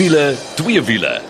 Wiele, twee wiele.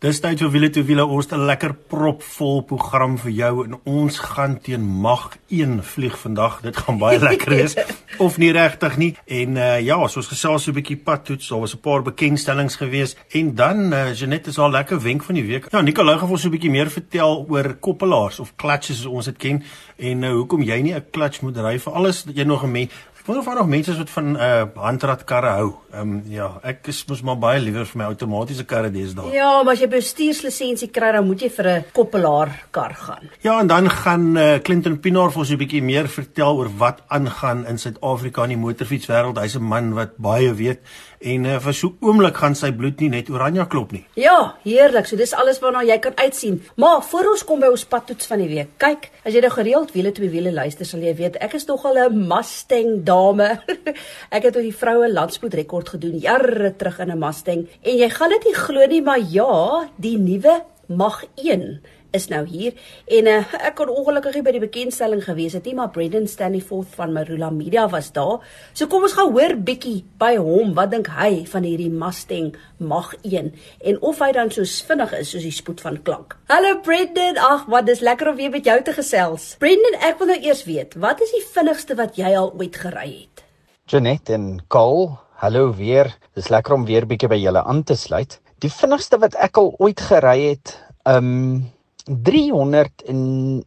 Dis tyd vir wiele toe wiele ons 'n lekker propvol program vir jou en ons gaan teen mag 1 vlieg vandag. Dit gaan baie lekker wees of nie regtig nie. En uh, ja, soos gesels so 'n bietjie padtoets, daar was 'n paar bekendstellings gewees en dan uh, Jeanette is al lekker wenk van die week. Ja, Nicolou gaan ons so 'n bietjie meer vertel oor koppelaars of clutches soos ons dit ken en uh, hoekom jy nie 'n clutch moet ry vir alles dat jy nog 'n Ek wonder of daar nog mense is wat van uh, handratkarre hou. Ehm um, ja, ek is mos maar baie liewer vir my outomatiese karre deesdae. Ja, maar as jy bestuurslisensie kry, dan moet jy vir 'n koppelaar kar gaan. Ja, en dan gaan uh, Clinton Pinaar vir ons 'n bietjie meer vertel oor wat aangaan in Suid-Afrika in die motorfietswêreld. Hy's 'n man wat baie weet en uh, vir so oomblik gaan sy bloed nie net oranje klop nie. Ja, heerlik. So dis alles waarna jy kan uitsien. Maar voor ons kom by ons padtoets van die week. Kyk, as jy nou gereeld wiele twee wiele luister, sal jy weet ek is nogal 'n Mustang dame. ek het op die vroue landspoed rekord gedoen jare terug in 'n Mustang en jy gaan dit nie glo nie, maar ja, die nuwe Mag 1 is nou hier en uh, ek kon ongelukkig nie by die bekendstelling gewees het nie maar Brendan Stanleyforth van Marula Media was daar. So kom ons gaan hoor bietjie by hom wat dink hy van hierdie Mustang Mach 1 en of hy dan so vinnig is soos die spoed van klank. Hallo Brendan, ag wat dis lekker om weer met jou te gesels. Brendan, ek wil nou eers weet, wat is die vinnigste wat jy al ooit gery het? Janet en Cole, hallo weer. Dis lekker om weer bietjie by julle aan te sluit. Die vinnigste wat ek al ooit gery het, ehm um, 311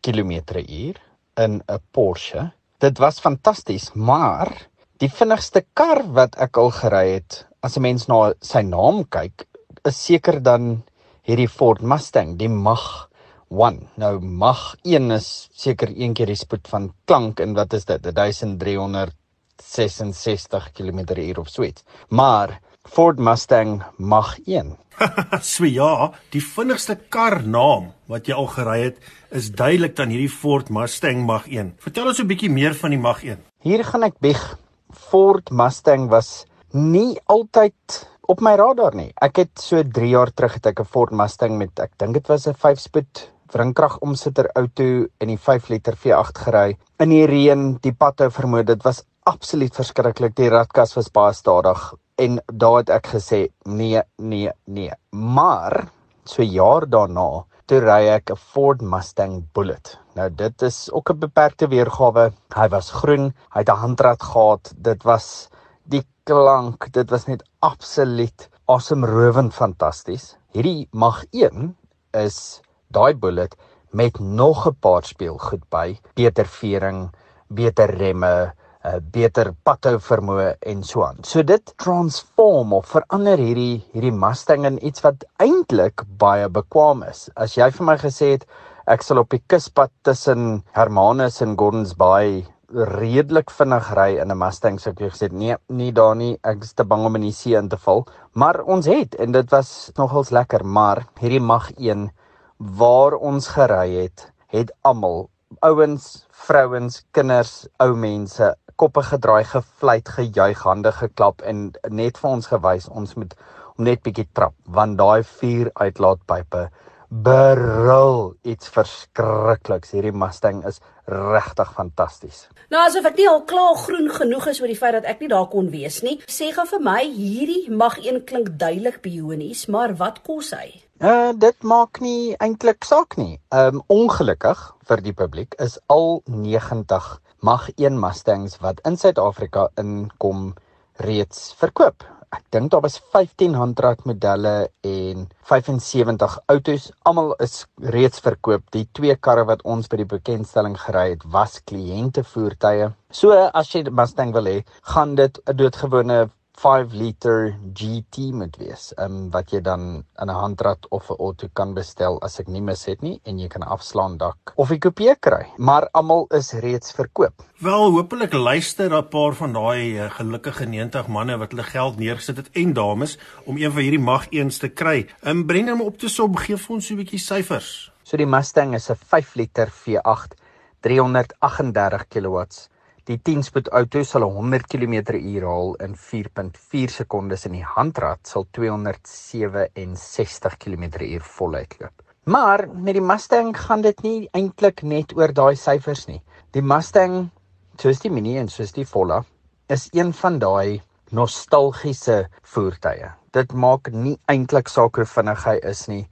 km/h in 'n Porsche. Dit was fantasties, maar die vinnigste kar wat ek al gery het, as 'n mens na sy naam kyk, is seker dan hierdie Ford Mustang, die Mach 1. Nou Mach 1 is seker een keer die spoed van klank en wat is dit? 1366 km/h of so iets. Maar Ford Mustang Mach 1 so ja, die vinnigste kar naam wat jy al gery het is duidelik dan hierdie Ford Mustang Mach 1. Vertel ons 'n bietjie meer van die Mach 1. Hier gaan ek bieg. Ford Mustang was nie altyd op my radar nie. Ek het so 3 jaar terug het ek 'n Ford Mustang met ek dink dit was 'n 5-spoed wrinkrag omsitter outo in die 5 liter V8 gery. In die reën, die padhou vermoed, dit was absoluut verskriklik. Die radkas was baie stadig en daar het ek gesê nee nee nee. Maar so jaar daarna toe ry ek 'n Ford Mustang Bullitt nou dit is ook 'n beperkte weergawe. Hy was groen hy het 'n handrat gehad. Dit was die klank dit was net absoluut asemrowend fantasties hierdie mag 1 is daai Bullitt met nog 'n paar speelgoed by. Beter vering beter remme 'n uh, beter padhou vermoë en so aan. So dit transform of verander hierdie hierdie Mustang in iets wat eintlik baie bekwam is. As jy vir my gesê het ek sal op die kuspad tussen Hermanus en Gordons Bay redelik vinnig ry in 'n Mustang sou ek gesê nee, nie daar nie, ek is te bang om in die see in te val. Maar ons het en dit was nogals lekker, maar hierdie mag 1 waar ons gery het, het almal ouens, vrouens, kinders, ou mense koppe gedraai, gefluit, gejuig, hande geklap en net vir ons gewys ons moet om net bietjie trap want daai vuur uitlaatpype brul iets verskrikliks. Hierdie Mustang is regtig fantasties. Nou asof ek nie al klaar groen genoeg is oor die feit dat ek nie daar kon wees nie. Sê gou vir my, hierdie mag een klink duidelik bionies, maar wat kos hy? Uh dit maak nie eintlik saak nie. Um ongelukkig vir die publiek is al 90 mag 1 Mustangs wat in Suid-Afrika inkom reeds verkoop. Ek dink daar was 15 handrat modelle en 75 outos. Almal is reeds verkoop. Die twee karre wat ons by die bekendstelling gery het, was kliëntevoertuie. So as jy Mustang wil hê, gaan dit 'n doodgewone 5 liter GT moet wees. Ehm um, wat jy dan in 'n handrat of 'n auto kan bestel as ek nie mis het nie en jy kan afslaan dak of 'n coupe kry. Maar almal is reeds verkoop. Wel, hopelik luister 'n paar van daai uh, gelukkige 90 manne wat hulle geld neergesit het en dames om een van hierdie mag eens te kry. Ehm um, bring hom op te som, gee vir ons so 'n bietjie syfers. So die Mustang is 'n 5 liter V8 338 kW Die 10-spoed outo sal 100 km/h haal in 4.4 sekondes en die handrat sal 267 km/h voluit loop. Maar met die Mustang gaan dit nie eintlik net oor daai syfers nie. Die Mustang, soos die Mini en soos die Volvo, is een van daai nostalgiese voertuie. Dit maak nie eintlik saak hoe vinnig hy is nie.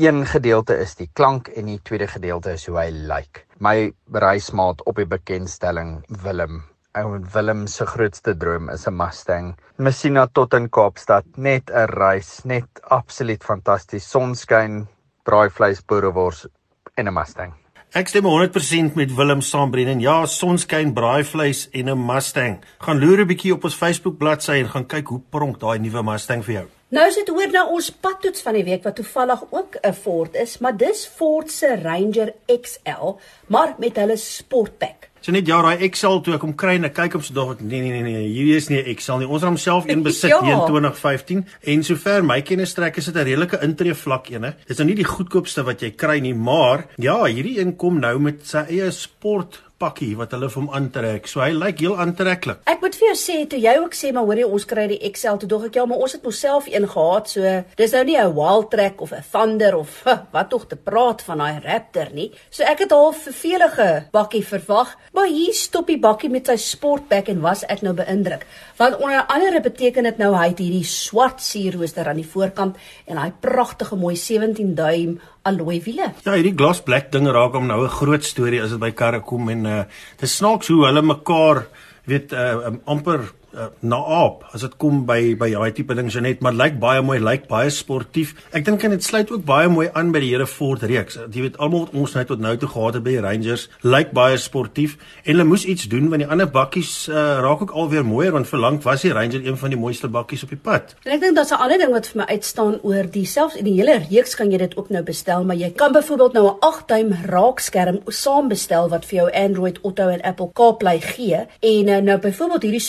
Een gedeelte is die klank en die tweede gedeelte is hoe hy lyk. My reismaat op die bekendstelling Willem Ou Willem se grootste droom is 'n Mustang. Messina tot in Kaapstad, net 'n reis, net absoluut fantasties. Sonskyn, braaivleis, boerewors en 'n Mustang. Ek stem 100% met Willem saambrein en ja, sonskyn, braaivleis en 'n Mustang. Gaan loer 'n bietjie op ons Facebook bladsy en gaan kyk hoe pronk daai nuwe Mustang vir jou. Nou is dit oor na ons padtoets van die week wat toevallig ook 'n Ford is, maar dis Ford se Ranger XL, maar met hulle sportpack. So net ja, daai Excel toe ek hom kry en ek kyk op so dog nee nee nee nee, hier is nie 'n Excel nie. Ons het homself een besit Ja. in 2015 en sover my kennis trek is dit 'n redelike intree vlak ene. Dis nou nie die goedkoopste wat jy kry nie, maar ja, hierdie een kom nou met sy eie sport pakkie wat hulle vir hom aantrek. So hy lyk heel aantreklik. Ek moet vir jou sê toe jy ook sê maar hoor jy ons kry die XL toe dog ek ja maar ons het mos self een gehad so dis nou nie 'n Wild Track of 'n Thunder of wat tog te praat van daai Raptor nie. So ek het half vervelige bakkie verwag, maar hier stop die bakkie met sy sportback en was ek nou beïndruk. Want onder andere beteken dit nou hy het hierdie swart sierrooster aan die voorkant en hy pragtige mooi 17 duim alloy wiele. Ja, hierdie glass black ding raak hom nou 'n groot storie as dit by karre kom en uh dis snaaks hoe hulle mekaar weet uh um, amper uh, naap as dit kom by by daai tipe ding Janet, maar lyk baie mooi, lyk baie sportief. Ek dink dit sluit ook baie mooi aan by die hele Ford reeks. Jy weet almal wat ons net tot nou toe gehad het by die Rangers, lyk baie sportief en hulle moes iets doen want die ander bakkies uh, raak ook alweer mooier want verlang was die Ranger een van die mooiste bakkies op die pad. En ek dink daar's 'n ander ding wat vir my uitstaan oor die selfs in die hele reeks kan jy dit ook nou bestel, maar jy kan byvoorbeeld nou 'n 8-duim raakskerm saam bestel wat vir jou Android Auto en Apple CarPlay gee. En uh, nou byvoorbeeld hierdie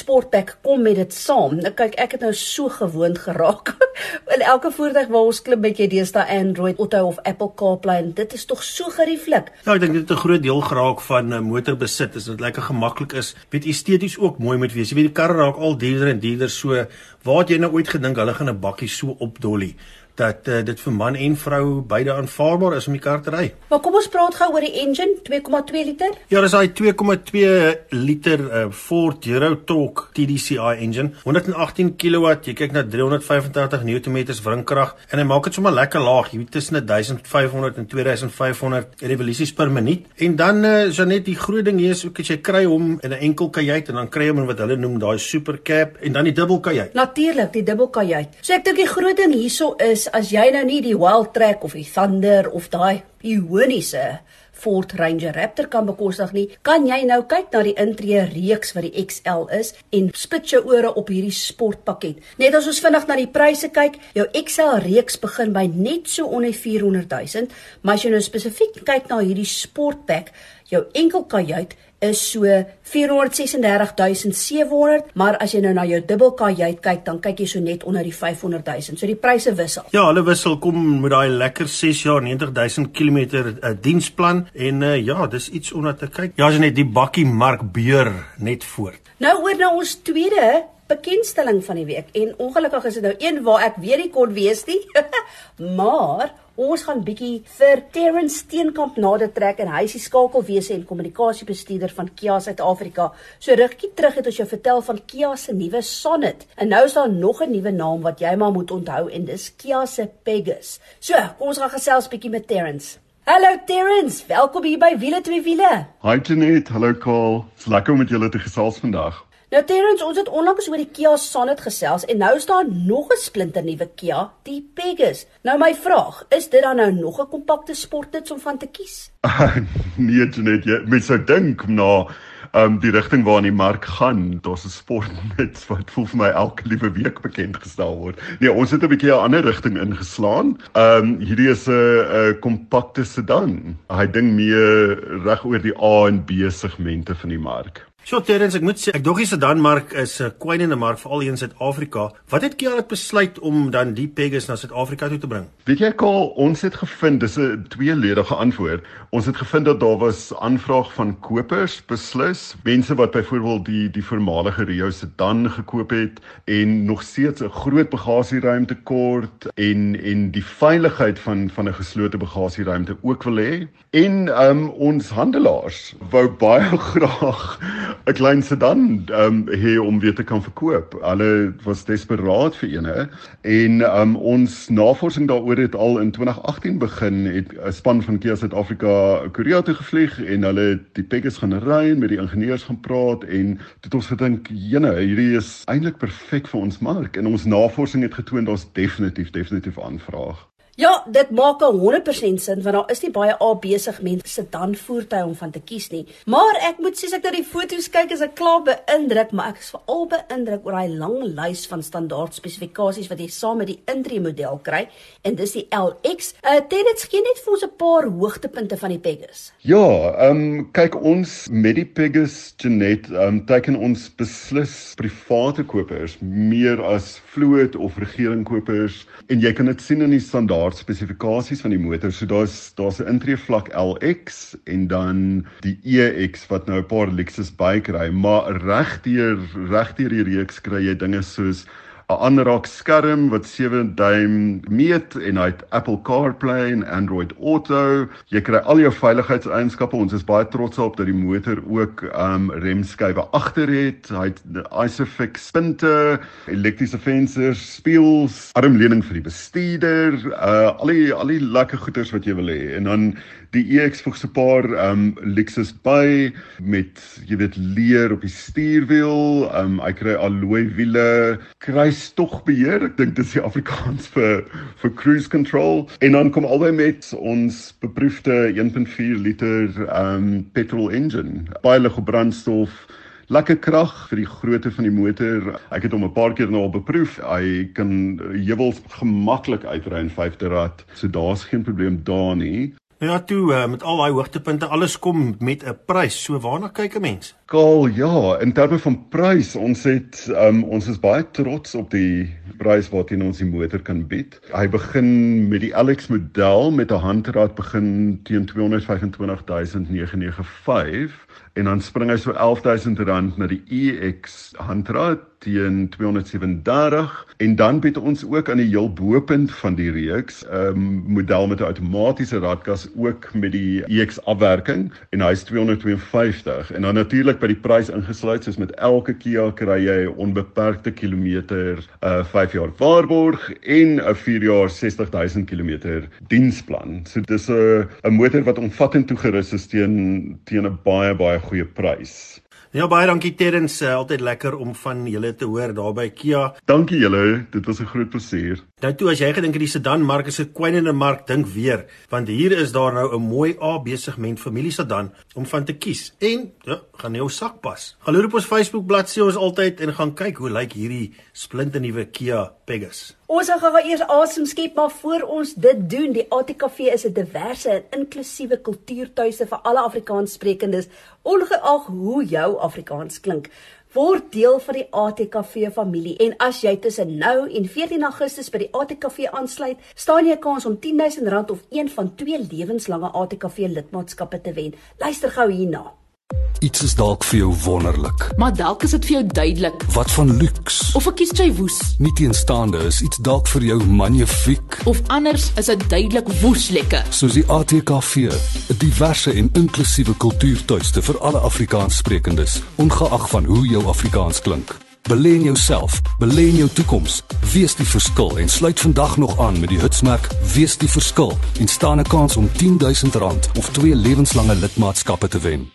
Sportpack kom met dit saam. Nou kyk, ek het nou so gewoond geraak. in elke voertuig waar ons klim met jy deesdae Android Auto of Apple CarPlay en dit is tog so gerieflik. Ja, ek dink dit het 'n groot deel geraak van uh, motorbesit is dit lekker gemaklik is. Weet esteties ook mooi moet wees. Jy weet die karre raak al duurder en duurder so. Waar het jy nou ooit gedink hulle gaan 'n bakkie so opdolly? Dat uh, dit vir man en vrou beide aanvaarbaar is om die kar te ry. Maar kom ons praat gou oor die engine, 2,2 liter. Ja, dis daai 2,2 liter uh, Ford Euro-Torque TDCi engine, 118 kW, jy kyk na 385 Nm wrinkrag en hy maak dit sommer lekker laag, jy weet tussen 1500 en 2500 revolusies per minuut. En dan uh, Janet, die groot ding hier is ook as jy kry hom in 'n enkel kajuit en dan kry hom in wat hulle noem daai super cab en dan die dubbel kajuit. Natuurlik, die dubbel kajuit. So ek dink die groot ding hierso is as jy nou nie die Wild Track of die Thunder of daai ioniese Ford Ranger Raptor kan bekostig nie, kan jy nou kyk na die intree reeks wat die XL is en spit jou ore op hierdie sportpakket. Net as ons vinnig na die pryse kyk, jou XL reeks begin by net so onder 400 000, maar as jy nou spesifiek kyk na hierdie sportpack, jou enkel kajuit is so 436700, maar as jy nou na jou dubbelkajuit kyk, dan kyk jy so net onder die 500000. So die pryse wissel. Ja, hulle wissel kom met daai lekker 6 jaar 90000 km uh, diensplan en uh, ja, dis iets om na te kyk. Ja, as net die bakkie Mark Beur net voort. Nou oor na ons tweede bekendstelling van die week en ongelukkig is dit nou een waar ek weer nie kon wees nie. maar Ons gaan bietjie vir Terrence Steenkamp nader trek en hy is die skakelwese en kommunikasiebestuurder van Kia Suid-Afrika. So rukkie terug het ons jou vertel van Kia se nuwe Sonet. En nou is daar nog 'n nuwe naam wat jy maar moet onthou en dis Kia se Pegasus. So, kom ons gaan gesels bietjie met Terrence. Hallo Terrence, welkom hier by Wiele twee wiele. Hi Janet, hallo Karl. Dit's lekker om met julle te gesels vandag. Nou Terrence, ons het onlangs oor die Kia Sonet gesels en nou is daar nog 'n splinternuwe Kia, die Pegasus. Nou my vraag, is dit dan nou nog 'n kompakte sportnuts om van te kies? nee Janet, jy mens sou dink na um die rigting waarin die mark gaan, daar's 'n sportnuts wat voel vir my elke liewe week bekend gestel word. Nee, ons het 'n bietjie 'n ander rigting ingeslaan. Um hierdie is 'n 'n kompakte sedan. Hy ding meer reg oor die A en B segmente van die mark. So Terrence, ek moet sê, ek dog die sedanmark is 'n kwynende mark veral in Suid-Afrika. Wat het Kia dit besluit om dan die Pegasus na Suid-Afrika toe te bring? Weet jy Karl, ons het gevind dis 'n tweeledige antwoord. Ons het gevind dat daar was aanvraag van kopers beslis, mense wat byvoorbeeld die die voormalige Rio sedan gekoop het en nog steeds 'n groot bagasieruimte kort en en die veiligheid van van 'n geslote bagasieruimte ook wil hê. En um ons handelaars wou baie graag 'n klein sedan um hier om weer te kan verkoop. Hulle was desperaat vir eene en um ons navorsing daaroor het al in 2018 begin het 'n span van Kia Suid-Afrika Korea toe gevlieg en hulle die Pegasus gaan ry en met die ingenieurs gaan praat en het ons gedink, "Jene, hierdie is eintlik perfek vir ons mark." En ons navorsing het getoon daar's definitief definitief aanvraag. Ja, dit maak 'n 100% sin want daar is nie baie A besig mense se dan voertuie om van te kies nie. Maar ek moet sê as ek na die foto's kyk is ek klaar beïndruk, maar ek is veral beïndruk oor daai lang lys van standaard spesifikasies wat jy saam met die intree model kry en dis die LX. Uh dit gee net vir ons 'n paar hoogtepunte van die Pegasus. Ja, ehm um, kyk ons met die Pegasus Genet, ehm um, teken ons beslis private kopers meer as vloot of regeringskopers en jy kan dit sien in die standaard standaard spesifikasies van die motor. So daar's daar's 'n intree vlak LX en dan die EX wat nou 'n paar Lexus bykry, maar regdeur regdeur die reeks kry jy dinge soos 'n aanraak skerm wat 7 duim meet en hy het Apple CarPlay en Android Auto. Jy kry al jou veiligheidseienskappe. Ons is baie trots op dat die motor ook um remskywe agter het. Hy het Isofix punte, elektriese vensters, spieëls, armleuning vir die bestuurder, uh al die al die lekker goeders wat jy wil hê. En dan die EX voeg se paar um Lexus by met jy weet leer op die stuurwiel, um hy kry alloy wiele, kruis tog beheer. Ek dink dis die Afrikaans vir vir cruise control. En dan kom albei met ons beproefde 1.4 liter um petrol engine. Baie lig op brandstof lekker krag vir die grootte van die motor. Ek het hom 'n paar keer nou al beproef. Hy kan heuwels gemaklik uitry in 5de rad. So daar's geen probleem daar nie. Nou ja, toe uh, met al daai hoogtepunte, alles kom met 'n prys. So waarna kyk 'n mens? Kaal, ja, in terme van prys, ons het um, ons is baie trots op die prys wat in ons die motor kan bied. Hy begin met die LX model met 'n handrad begin teen 225995 en dan spring hy so R11000 na die EX handrad teen 237 en dan bied ons ook aan die heel bopunt van die reeks 'n um, model met 'n outomatiese radkas ook met die EX afwerking. En hy's 252 en dan natuurlik by die prys ingesluit soos met elke Kia kry jy onbeperkte kilometer uh 5 jaar waarborg en 'n 4 jaar 60000 km diensplan. So dis 'n 'n motor wat omvattend toegerus is teen teen 'n baie baie goeie prys. Ja baie dankie Terrens, uh, altyd lekker om van julle te hoor daar by Kia. Dankie julle, dit was 'n groot plesier. Nou toe as jy gedink het die sedan mark is 'n kwynende mark, dink weer, want hier is daar nou 'n mooi AB segment familie sedan om van te kies. En ja, gaan jou sak pas. Gaan loop op ons Facebook bladsy ons altyd en gaan kyk hoe lyk hierdie splinternuwe Kia Pegasus. Ons gaan gou eers asem skep maar voor ons dit doen, die ATKV is 'n diverse en inklusiewe kultuurtuiste vir alle Afrikaanssprekendes, ongeag hoe jou Afrikaans klink word deel van die ATKV familie en as jy tussen nou en 14 Augustus by die ATKV aansluit, staan jy 'n kans om R10000 of een van twee lewenslange ATKV lidmaatskappe te wen. Luister gou hierna. Iets is dalk vir jou wonderlik. Maar dalk is dit vir jou duidelik. Wat van luks? Of ek kies jy woes. Nie teenstaande is iets dalk vir jou magnifiek. Of anders is dit duidelik woes lekker. Soos die ATKV, 'n diverse en inklusiewe kultuurtuiste vir alle Afrikaanssprekendes, ongeag van hoe jou Afrikaans klink. Belê in jouself, belê in jou toekoms. Wees die verskil en sluit vandag nog aan met die hitsmerk Wees die verskil en staan 'n kans om R10000 of twee lewenslange lidmaatskappe te wen.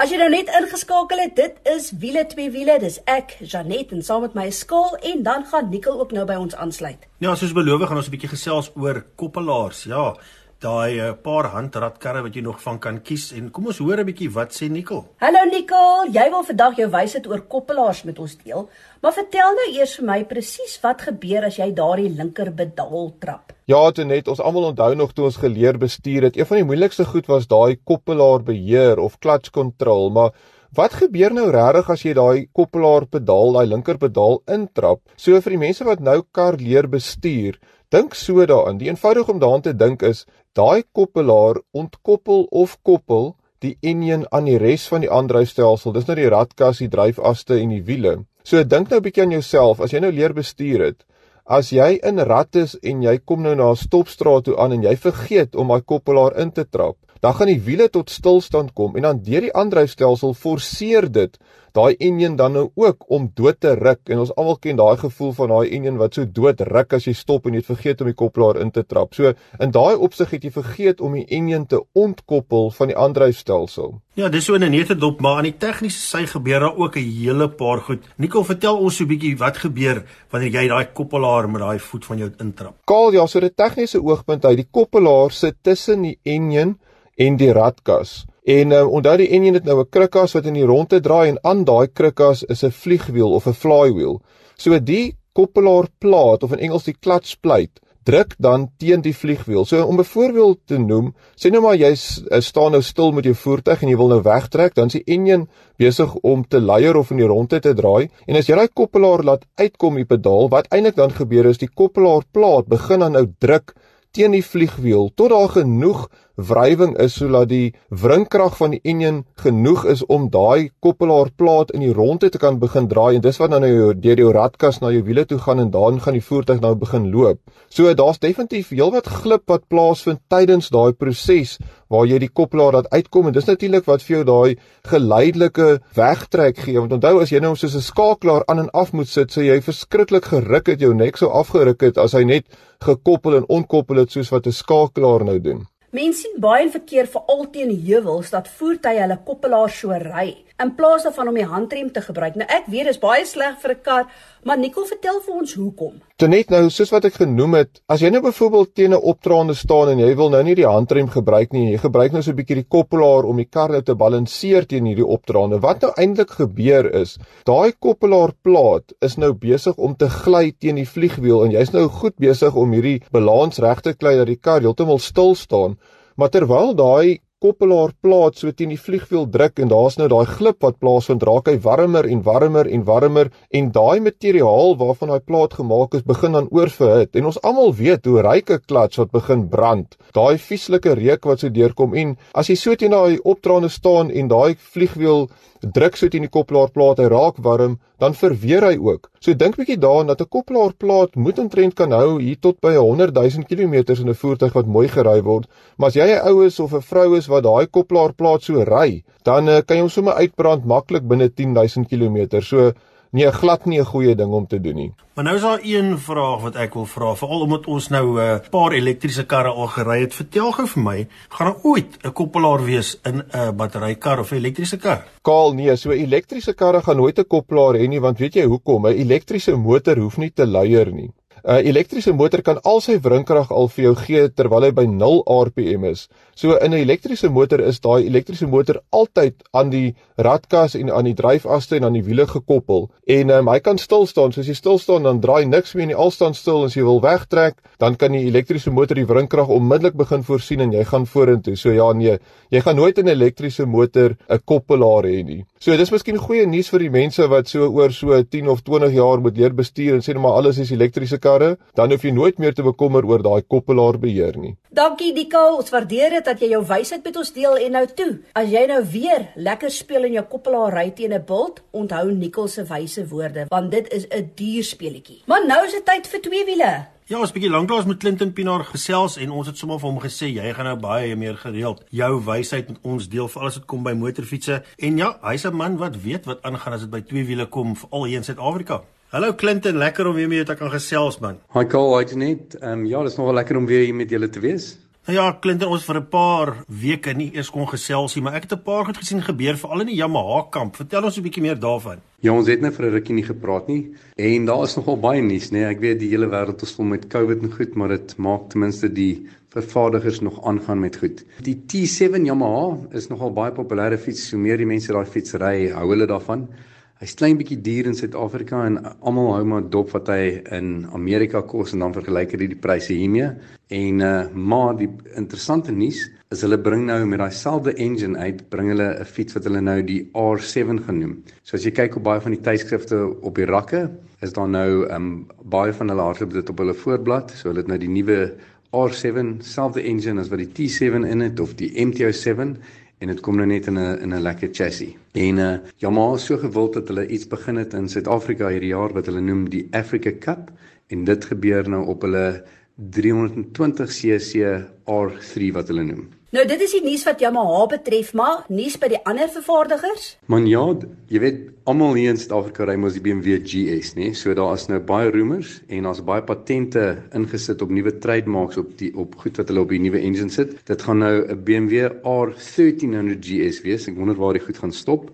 As jy nou net ingeskakel het, dit is wiele twee wiele, dis ek, Janet en saam met my skool en dan gaan Nikkel ook nou by ons aansluit. Ja, soos beloof gaan ons 'n bietjie gesels oor koppelaars. Ja, daai 'n uh, paar handradkarre wat jy nog van kan kies en kom ons hoor 'n bietjie wat sê Nikkel. Hallo Nikkel, jy wil vandag jou wysheid oor koppelaars met ons deel, maar vertel nou eers vir my presies wat gebeur as jy daardie linker pedaal trap. Ja, toe net ons almal onthou nog toe ons geleer bestuur het, een van die moeilikste goed was daai koppelaar beheer of clutch control, maar Wat gebeur nou regtig as jy daai koppelaar pedaal, daai linker pedaal intrap? So vir die mense wat nou kar leer bestuur, dink so daarin. Die eenvoudig om daaraan te dink is daai koppelaar ontkoppel of koppel die enjin aan die res van die aandryfstelsel. Dis nou die radkas, die dryfaste en die wiele. So dink nou 'n bietjie aan jouself as jy nou leer bestuur het. As jy in rad is en jy kom nou na 'n stopstraat toe aan en jy vergeet om daai koppelaar in te trap, dan gaan die wiele tot stilstand kom en dan deur die aandryfstelsel forceer dit daai enjin dan nou ook om dood te ruk en ons almal ken daai gevoel van daai enjin wat so dood ruk as jy stop en jy het vergeet om die koppelaar in te trap. So in daai opsig het jy vergeet om die enjin te ontkoppel van die aandryfstelsel. Ja, dis so 'n nette dop, maar aan die tegniese sy gebeur daar ook 'n hele paar goed. Nicole, vertel ons so 'n bietjie wat gebeur wanneer jy daai koppelaar met daai voet van jou intrap. Kaal, ja, so 'n tegniese oogpunt uit, die koppelaar sit tussen die enjin en die radkas. En uh, onthou die enjin het nou 'n krukkas wat in die rondte draai en aan daai krukkas is 'n vliegwiel of 'n flywheel. So die koppelaarplaat of in Engels die clutch plate druk dan teen die vliegwiel. So om 'n voorbeeld te noem, sê nou maar jy uh, staan nou stil met jou voertuig en jy wil nou wegtrek, dan is die enjin besig om te leier of in die rondte te draai en as jy daai koppelaar laat uitkom die pedaal, wat eintlik dan gebeur is die koppelaarplaat begin dan nou druk teen die vliegwiel tot daar genoeg wrywing is sodat die wringkrag van die enjin genoeg is om daai koppelaarplaat in die rondte te kan begin draai en dis wat dan nou deur jou radkas na jou wiele toe gaan en dan gaan die voertuig nou begin loop. So daar's definitief heelwat glip wat plaasvind tydens daai proses waar jy die koppelaar laat uitkom en dis natuurlik wat vir jou daai geleidelike wegtrek gee want onthou as jy nou soos 'n skakelaar aan en af moet sit so jy verskriklik geruk het jou nek so afgeruk het as hy net gekoppel en onkoppel het soos wat 'n skakelaar nou doen. Mense sien baie in verkeer veral teen heuwels dat voertuie hulle koppelaar so ry in plaas daarvan om die handrem te gebruik. Nou ek weet dis baie sleg vir 'n kar, maar Nicole vertel vir ons hoekom. Tonet nou soos wat ek genoem het, as jy nou byvoorbeeld teen 'n opdraande staan en jy wil nou nie die handrem gebruik nie, jy gebruik nou so 'n bietjie die koppelaar om die kar nou te balanseer teen hierdie opdraande. Wat nou eintlik gebeur is, daai koppelaarplaat is nou besig om te gly teen die vliegwiel en jy's nou goed besig om hierdie balans reg te kry dat die kar heeltemal stil staan. Maar terwyl daai koppelaar plaat so teen die vliegwiel druk en daar's nou daai glip wat plaasvind, raak hy warmer en warmer en warmer en daai materiaal waarvan daai plaat gemaak is, begin dan oorverhit. En ons almal weet hoe ryke klats wat begin brand. Daai vieslike reuk wat so deurkom en as jy so teen daai opdraande staan en daai vliegwiel druk so teen die koppelaarplaat, hy raak warm, dan verweer hy ook. So dink bietjie daaraan dat 'n koppelaarplaat moet omtrent kan hou hier tot by 100 000 km in 'n voertuig wat mooi gery word. Maar as jy 'n ou is of 'n vrou is wat daai koppelaarplaat so ry, dan uh, kan jy hom sommer uitbrand maklik binne 10 000 km. So nee, glad nie 'n goeie ding om te doen nie. Maar nou is daar een vraag wat ek wil vra, veral omdat ons nou 'n uh, paar elektriese karre al gery het. Vertel gou vir my, gaan daar ooit 'n koppelaar wees in 'n uh, batterykar of 'n elektriese kar? Kaal, nee, so elektriese karre gaan nooit 'n koppelaar hê nie, want weet jy hoekom? 'n Elektriese motor hoef nie te luier nie. 'n uh, Elektriese motor kan al sy wringkrag al vir jou gee terwyl hy by 0 rpm is. So in 'n elektriese motor is daai elektriese motor altyd aan die radkas en aan die dryfaste en aan die wiele gekoppel en um, hy kan stil staan. So as jy stil staan dan draai niks meer nie, al staan stil as jy wil wegtrek, dan kan die elektriese motor die wringkrag onmiddellik begin voorsien en jy gaan vorentoe. So ja nee, jy gaan nooit in 'n elektriese motor 'n koppelaar hê nie. So dis miskien goeie nuus vir die mense wat so oor so 10 of 20 jaar moet leer bestuur en sê net maar alles is elektriese karre, dan hoef jy nooit meer te bekommer oor daai koppelaar beheer nie. Dankie Dika, ons waardeer dit dat jy jou wysheid met ons deel en nou toe. As jy nou weer lekker speel in jou koppelaar ry teen 'n bult, onthou Nicole se wyse woorde, want dit is 'n duur speletjie. Maar nou is dit tyd vir twee wiele. Ja, ons bietjie lanklaas met Clinton Pinaar gesels en ons het sommer vir hom gesê jy gaan nou baie meer gereeld jou wysheid met ons deel vir alles wat kom by motorfietsse. En ja, hy's 'n man wat weet wat aangaan as dit by twee wiele kom, veral hier in Suid-Afrika. Hallo Clinton, lekker om weer met jou te kan gesels man. Hi Cole, hi Janet. Ehm um, ja, dit is nogal lekker om weer hier met julle te wees. Nou ja, Clinton, ons vir 'n paar weke nie eers kon gesels nie, maar ek het 'n paar goed gesien gebeur veral in die Yamaha kamp. Vertel ons 'n bietjie meer daarvan. Ja, ons het net vir 'n rukkie nie gepraat nie en daar is nogal baie nuus, nee. Ek weet die hele wêreld is vol met COVID en goed, maar dit maak ten minste die vervaardigers nog aangaan met goed. Die T7 Yamaha is nogal baie populêre fiets. Hoe meer die mense daai fiets ry, hou hulle daarvan. Hy's klein bietjie duur in Suid-Afrika en almal hou maar dop wat hy in Amerika kos en dan vergelyk hy die pryse hiermee. En uh maar die interessante nuus is hulle bring nou met daai selfde engine uit, bring hulle 'n fiets wat hulle nou die R7 genoem. So as jy kyk op baie van die tydskrifte op die rakke, is daar nou um baie van hulle hardloop dit op hulle voorblad. So hulle het nou die nuwe R7 selfde engine as wat die T7 in het of die MT-07 en dit kom nou net in 'n in 'n lekker chassis. En uh Yamaha is so gewild dat hulle iets begin het in Suid-Afrika hierdie jaar wat hulle noem die Africa Cup en dit gebeur nou op hulle 320cc R3 wat hulle noem. Nou dit is die nuus wat Yamaha betref, maar nuus by die ander vervaardigers? Man ja, jy weet almal hier in Suid-Afrika ry mos die BMW GS, nê? So daar is nou baie roemers en daar's baie patente ingesit op nuwe trademarks op die op goed wat hulle op die nuwe engine sit. Dit gaan nou 'n BMW R1300 GS wees. Ek wonder waar die goed gaan stop.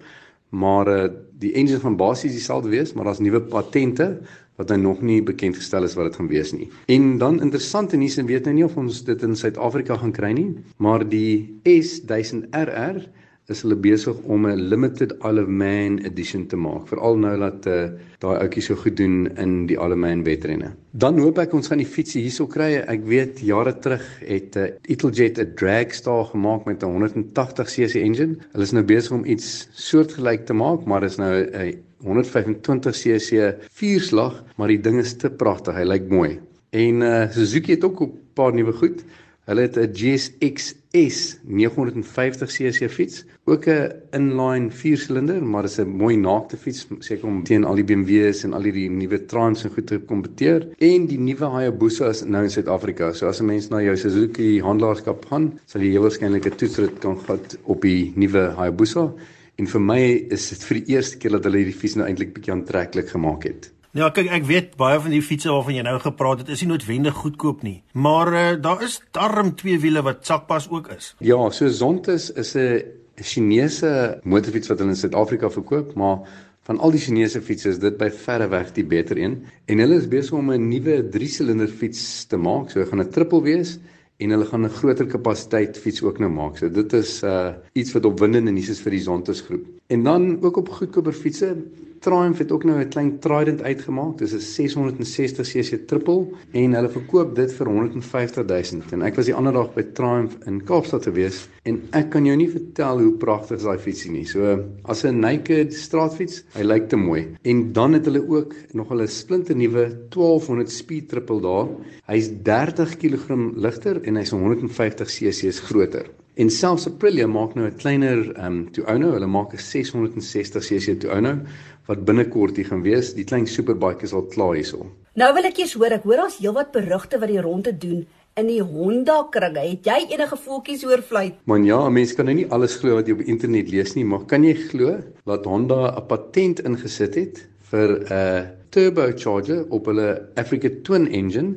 Maar uh, die engine van basies dieselfde wees, maar daar's nuwe patente wat nou nog nie bekend gestel is wat dit gaan wees nie. En dan interessante nuus en weet nou nie of ons dit in Suid-Afrika gaan kry nie, maar die S1000RR is hulle besig om 'n limited Isle of Man edition te maak. Veral nou dat uh, daai ouetjie so goed doen in die Isle of Man wedrenne. Dan hoop ek ons gaan die fietsie hierso kry. Ek weet jare terug het uh, Italjet 'n Dragstar gemaak met 'n 180cc engine. Hulle is nou besig om iets soortgelyk te maak, maar is nou 'n uh, 125cc vierslag, maar die ding is te pragtig. Hy lyk mooi. En uh Suzuki het ook 'n paar nuwe goed. Hulle het 'n GSX S 950cc fiets, ook 'n inline viersilinder, maar dit is 'n mooi naakte fiets seker om teen al die BMW's en al die nuwe Trans en goed te kompeteer. En die nuwe Hayabusa is nou in Suid-Afrika. So as 'n mens na jou Suzuki handelaarskap gaan, sal jy waarskynlik 'n toetsrit kan gehad op die nuwe Hayabusa. En vir my is dit vir die eerste keer dat hulle hierdie fiets nou eintlik bietjie aantreklik gemaak het. Ja, kyk, ek weet baie van die fietses waarvan jy nou gepraat het, is nie noodwendig goedkoop nie. Maar uh, daar is darm twee wiele wat sakpas ook is. Ja, so Zontes is 'n Chinese motorfiets wat hulle in Suid-Afrika verkoop, maar van al die Chinese fietses is dit by verre weg die beter een. En hulle is besig om 'n nuwe 3-silinder fiets te maak. So gaan 'n triple wees en hulle gaan 'n groter kapasiteit fiets ook nou maak. So dit is uh iets wat opwindend en is vir die Zontes groep. En dan ook op goedkoper fietsse, Triumph het ook nou 'n klein Trident uitgemaak. Dis 'n 660cc triple en hulle verkoop dit vir 150 000. En ek was die ander dag by Triumph in Kaapstad gewees en ek kan jou nie vertel hoe pragtig daai fietsie nie. So as 'n naked straatfiets, hy lyk te mooi. En dan het hulle ook nog hulle splinte nuwe 1200 speed triple daar. Hy's 30 kg ligter en hy's 150 cc's groter. En selfs Aprilia maak nou 'n kleiner um, Tuono, hulle maak 'n 660 cc Tuono wat binnekort hier gaan wees. Die klein superbike is al klaar hierso. Nou wil ek eers hoor, ek hoor ons heelwat berigte wat die ronde doen in die Honda kringe. Het jy enige voeltjies oor fluit? Man ja, mense kan nou nie alles glo wat jy op internet lees nie, maar kan jy glo dat Honda 'n patent ingesit het vir 'n turbocharger op hulle Africa Twin engine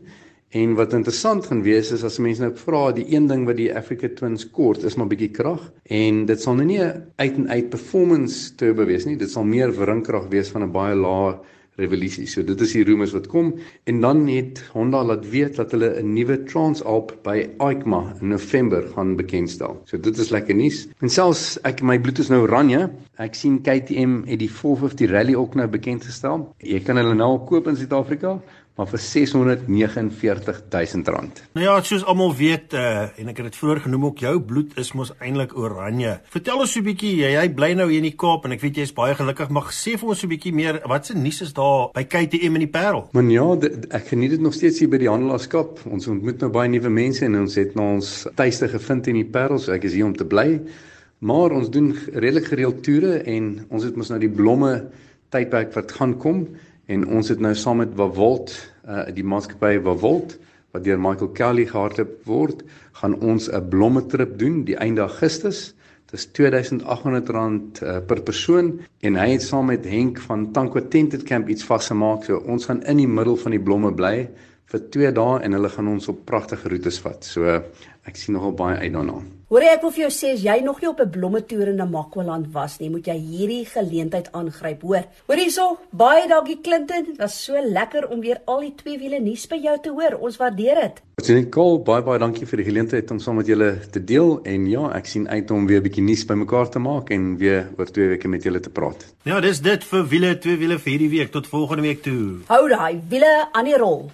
En wat interessant gaan wees is as mense nou vra die een ding wat die Africa Twins kort is maar bietjie krag en dit sal nou nie 'n uit en uit performance turbo wees nie dit sal meer wringkrag wees van 'n baie lae revolusie. So dit is die rumors wat kom en dan het Honda laat weet dat hulle 'n nuwe Transalp by EICMA in November gaan bekendstel. So dit is lekker nuus. En selfs ek my bloed is nou oranje. Ek sien KTM het die 450 Rally ook nou bekend gestel. Jy kan hulle nou koop in Suid-Afrika maar vir 649 000 rand. Nou ja, soos almal weet uh, en ek het dit vroeër genoem ook jou bloed is mos eintlik oranje. Vertel ons so 'n bietjie, jy, jy bly nou hier in die Kaap en ek weet jy's baie gelukkig, maar sê vir ons so 'n bietjie meer, wat se nuus is daar by KTM in die Parel? Man ja, dit, ek geniet dit nog steeds hier by die handelaarskap. Ons ontmoet nou baie nuwe mense en ons het nou ons tuiste gevind in die Parel, so ek is hier om te bly. Maar ons doen redelik gereeld toere en ons het mos nou die blomme tydperk wat gaan kom en ons het nou saam met Wavolt uh die maatskappy Wavolt wat deur Michael Kelly gehardloop word, gaan ons 'n blomme trip doen die einde Augustus. Dit is R2800 uh, per persoon en hy het saam met Henk van Tanko Tented Camp iets vasgemaak. So ons gaan in die middel van die blomme bly vir 2 dae en hulle gaan ons op pragtige roetes vat. So ek sien nogal baie uit daarna. Hoor ek wil vir jou sê as jy nog nie op 'n blomme toer in Namakwaland was nie, moet jy hierdie geleentheid aangryp, hoor. Hoor hierso, baie dankie Clinton. Dit was so lekker om weer al die twee wiele nuus by jou te hoor. Ons waardeer dit. Ons Nicole, baie baie dankie vir die geleentheid om saam met julle te deel en ja, ek sien uit om weer 'n bietjie nuus bymekaar te maak en weer oor twee weke met julle te praat. Ja, dis dit vir wiele twee wiele vir hierdie week. Tot volgende week toe. Hou daai wiele aan die rol.